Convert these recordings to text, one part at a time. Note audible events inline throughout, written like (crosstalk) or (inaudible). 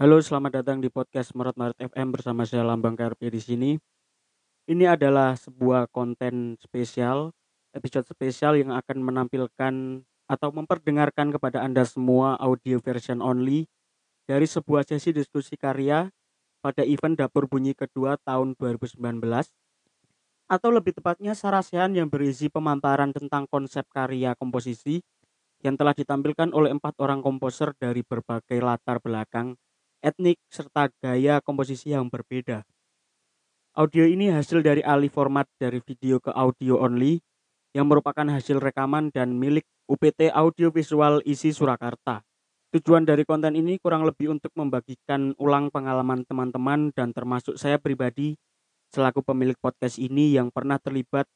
Halo, selamat datang di podcast Merot Maret FM bersama saya Lambang KRP di sini. Ini adalah sebuah konten spesial, episode spesial yang akan menampilkan atau memperdengarkan kepada Anda semua audio version only dari sebuah sesi diskusi karya pada event Dapur Bunyi kedua tahun 2019 atau lebih tepatnya sarasehan yang berisi pemaparan tentang konsep karya komposisi yang telah ditampilkan oleh empat orang komposer dari berbagai latar belakang, etnik, serta gaya komposisi yang berbeda. Audio ini hasil dari alih format dari video ke audio only yang merupakan hasil rekaman dan milik UPT Audio Visual Isi Surakarta. Tujuan dari konten ini kurang lebih untuk membagikan ulang pengalaman teman-teman dan termasuk saya pribadi selaku pemilik podcast ini yang pernah terlibat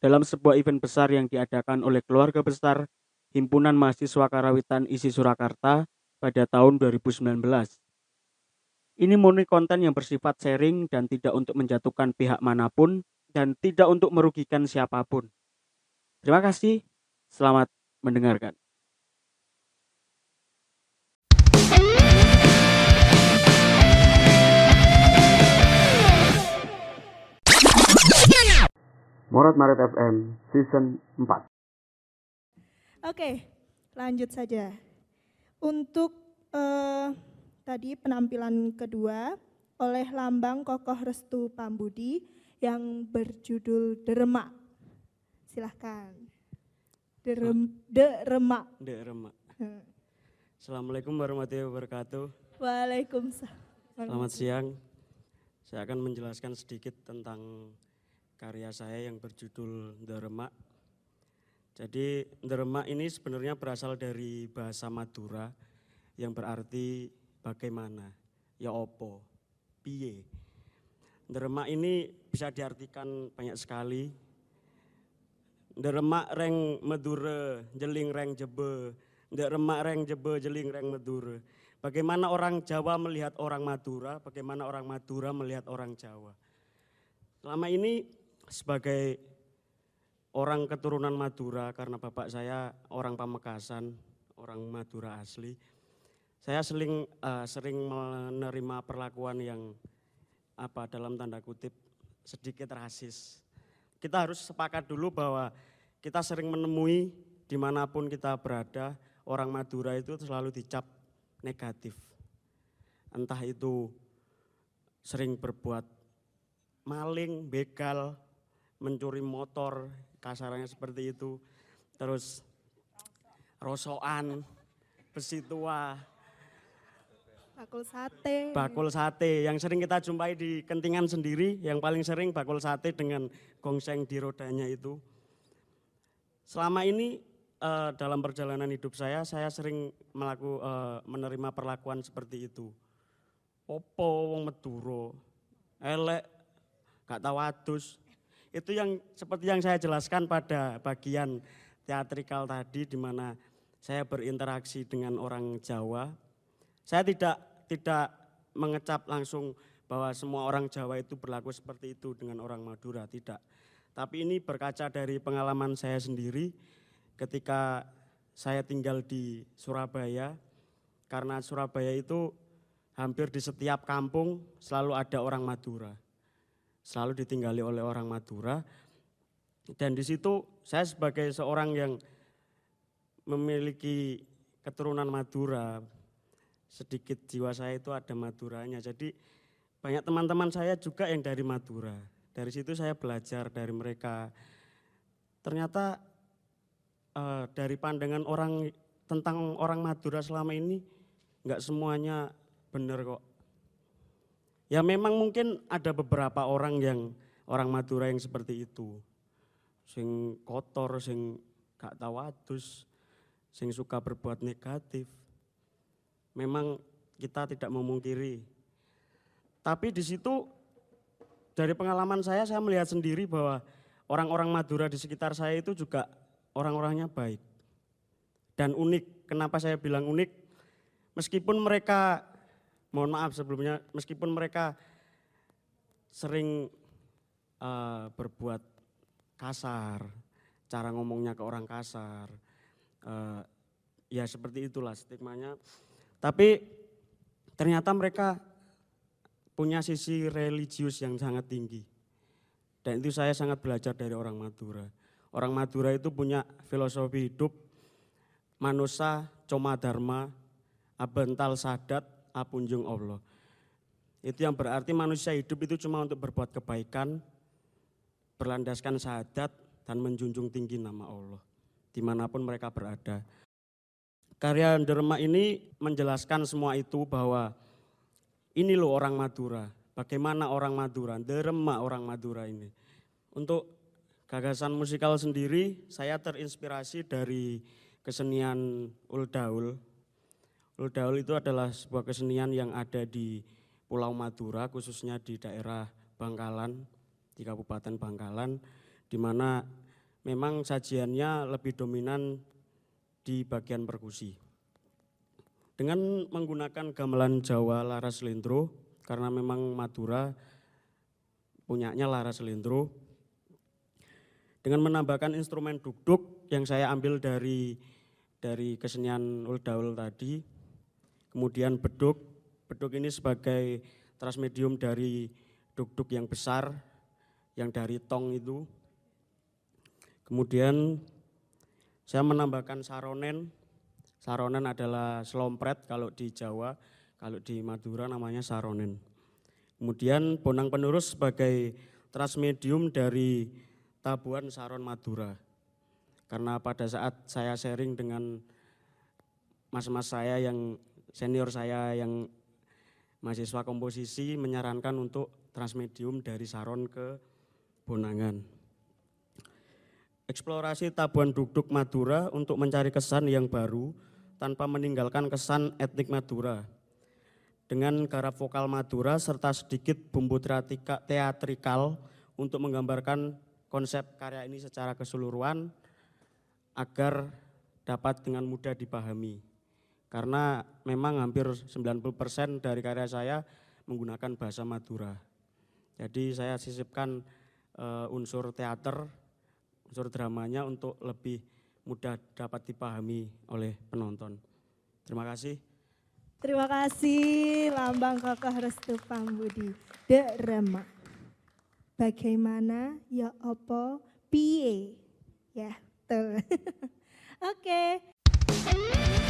dalam sebuah event besar yang diadakan oleh keluarga besar Himpunan Mahasiswa Karawitan Isi Surakarta pada tahun 2019. Ini murni konten yang bersifat sharing dan tidak untuk menjatuhkan pihak mana pun dan tidak untuk merugikan siapa pun. Terima kasih, selamat mendengarkan. Morat Maret FM Season 4 Oke, lanjut saja. Untuk eh, tadi penampilan kedua oleh lambang Kokoh Restu Pambudi yang berjudul Derema. Silahkan. Derem, Derema. Dek Remak. Assalamualaikum warahmatullahi wabarakatuh. Waalaikumsalam. Selamat siang. Saya akan menjelaskan sedikit tentang karya saya yang berjudul Deremak. Jadi Deremak ini sebenarnya berasal dari bahasa Madura yang berarti bagaimana, ya opo, piye. Deremak ini bisa diartikan banyak sekali. Deremak reng medure, jeling reng jebe. Deremak reng jebe, jeling reng medure. Bagaimana orang Jawa melihat orang Madura, bagaimana orang Madura melihat orang Jawa. Selama ini sebagai orang keturunan Madura karena bapak saya orang Pamekasan, orang Madura asli. Saya sering eh, sering menerima perlakuan yang apa dalam tanda kutip sedikit rasis. Kita harus sepakat dulu bahwa kita sering menemui di mana pun kita berada orang Madura itu selalu dicap negatif. Entah itu sering berbuat maling, begal, mencuri motor, kasarannya seperti itu. Terus rosokan, besi tua, Bakul sate. bakul sate yang sering kita jumpai di kentingan sendiri, yang paling sering bakul sate dengan gongseng di rodanya itu. Selama ini eh, dalam perjalanan hidup saya, saya sering melaku, eh, menerima perlakuan seperti itu. Opo wong Madura, elek, gak tahu. Itu yang seperti yang saya jelaskan pada bagian teatrikal tadi di mana saya berinteraksi dengan orang Jawa. Saya tidak tidak mengecap langsung bahwa semua orang Jawa itu berlaku seperti itu dengan orang Madura, tidak. Tapi ini berkaca dari pengalaman saya sendiri ketika saya tinggal di Surabaya. Karena Surabaya itu hampir di setiap kampung selalu ada orang Madura. Selalu ditinggali oleh orang Madura. Dan di situ saya sebagai seorang yang memiliki keturunan Madura, sedikit jiwa saya itu ada Maduranya. Jadi banyak teman-teman saya juga yang dari Madura. Dari situ saya belajar dari mereka. Ternyata eh, dari pandangan orang tentang orang Madura selama ini nggak semuanya benar kok. Ya memang mungkin ada beberapa orang yang orang Madura yang seperti itu. Sing kotor, sing gak tahu adus, sing suka berbuat negatif. Memang kita tidak memungkiri. Tapi di situ dari pengalaman saya saya melihat sendiri bahwa orang-orang Madura di sekitar saya itu juga orang-orangnya baik dan unik. Kenapa saya bilang unik? Meskipun mereka mohon maaf sebelumnya meskipun mereka sering eh, berbuat kasar, cara ngomongnya ke orang kasar, eh, ya seperti itulah stigmanya. Tapi ternyata mereka punya sisi religius yang sangat tinggi. Dan itu saya sangat belajar dari orang Madura. Orang Madura itu punya filosofi hidup manusia coma dharma abental sadat apunjung Allah. Itu yang berarti manusia hidup itu cuma untuk berbuat kebaikan, berlandaskan sadat dan menjunjung tinggi nama Allah di mana pun mereka berada. Karya Derma ini menjelaskan semua itu bahwa ini loh orang Madura, bagaimana orang Madura, Derma orang Madura ini. Untuk gagasan musikal sendiri saya terinspirasi dari kesenian Uldaul. Uldaul itu adalah sebuah kesenian yang ada di Pulau Madura khususnya di daerah Bangkalan, di Kabupaten Bangkalan di mana memang sajiannya lebih dominan di bagian perkusi. Dengan menggunakan gamelan Jawa Laras Lendro, karena memang Madura punyanya Laras Lendro, dengan menambahkan instrumen duk-duk yang saya ambil dari dari kesenian uldaul tadi, kemudian beduk, beduk ini sebagai transmedium dari duk-duk yang besar, yang dari tong itu, kemudian saya menambahkan saronen. Saronen adalah selompret kalau di Jawa, kalau di Madura namanya saronen. Kemudian bonang penerus sebagai transmedium dari tabuan saron Madura. Karena pada saat saya sharing dengan mas-mas saya yang senior saya yang mahasiswa komposisi menyarankan untuk transmedium dari saron ke bonangan eksplorasi Tabuan Dukduk Madura untuk mencari kesan yang baru tanpa meninggalkan kesan etnik Madura. Dengan garap vokal Madura serta sedikit bumbu teatrikal untuk menggambarkan konsep karya ini secara keseluruhan agar dapat dengan mudah dipahami. Karena memang hampir 90% dari karya saya menggunakan bahasa Madura. Jadi saya sisipkan uh, unsur teater unsur dramanya untuk lebih mudah dapat dipahami oleh penonton. Terima kasih. Terima kasih Lambang Kokoh Restu Pambudi. Drama. Bagaimana ya opo piye? Ya, tuh. (laughs) Oke. Okay.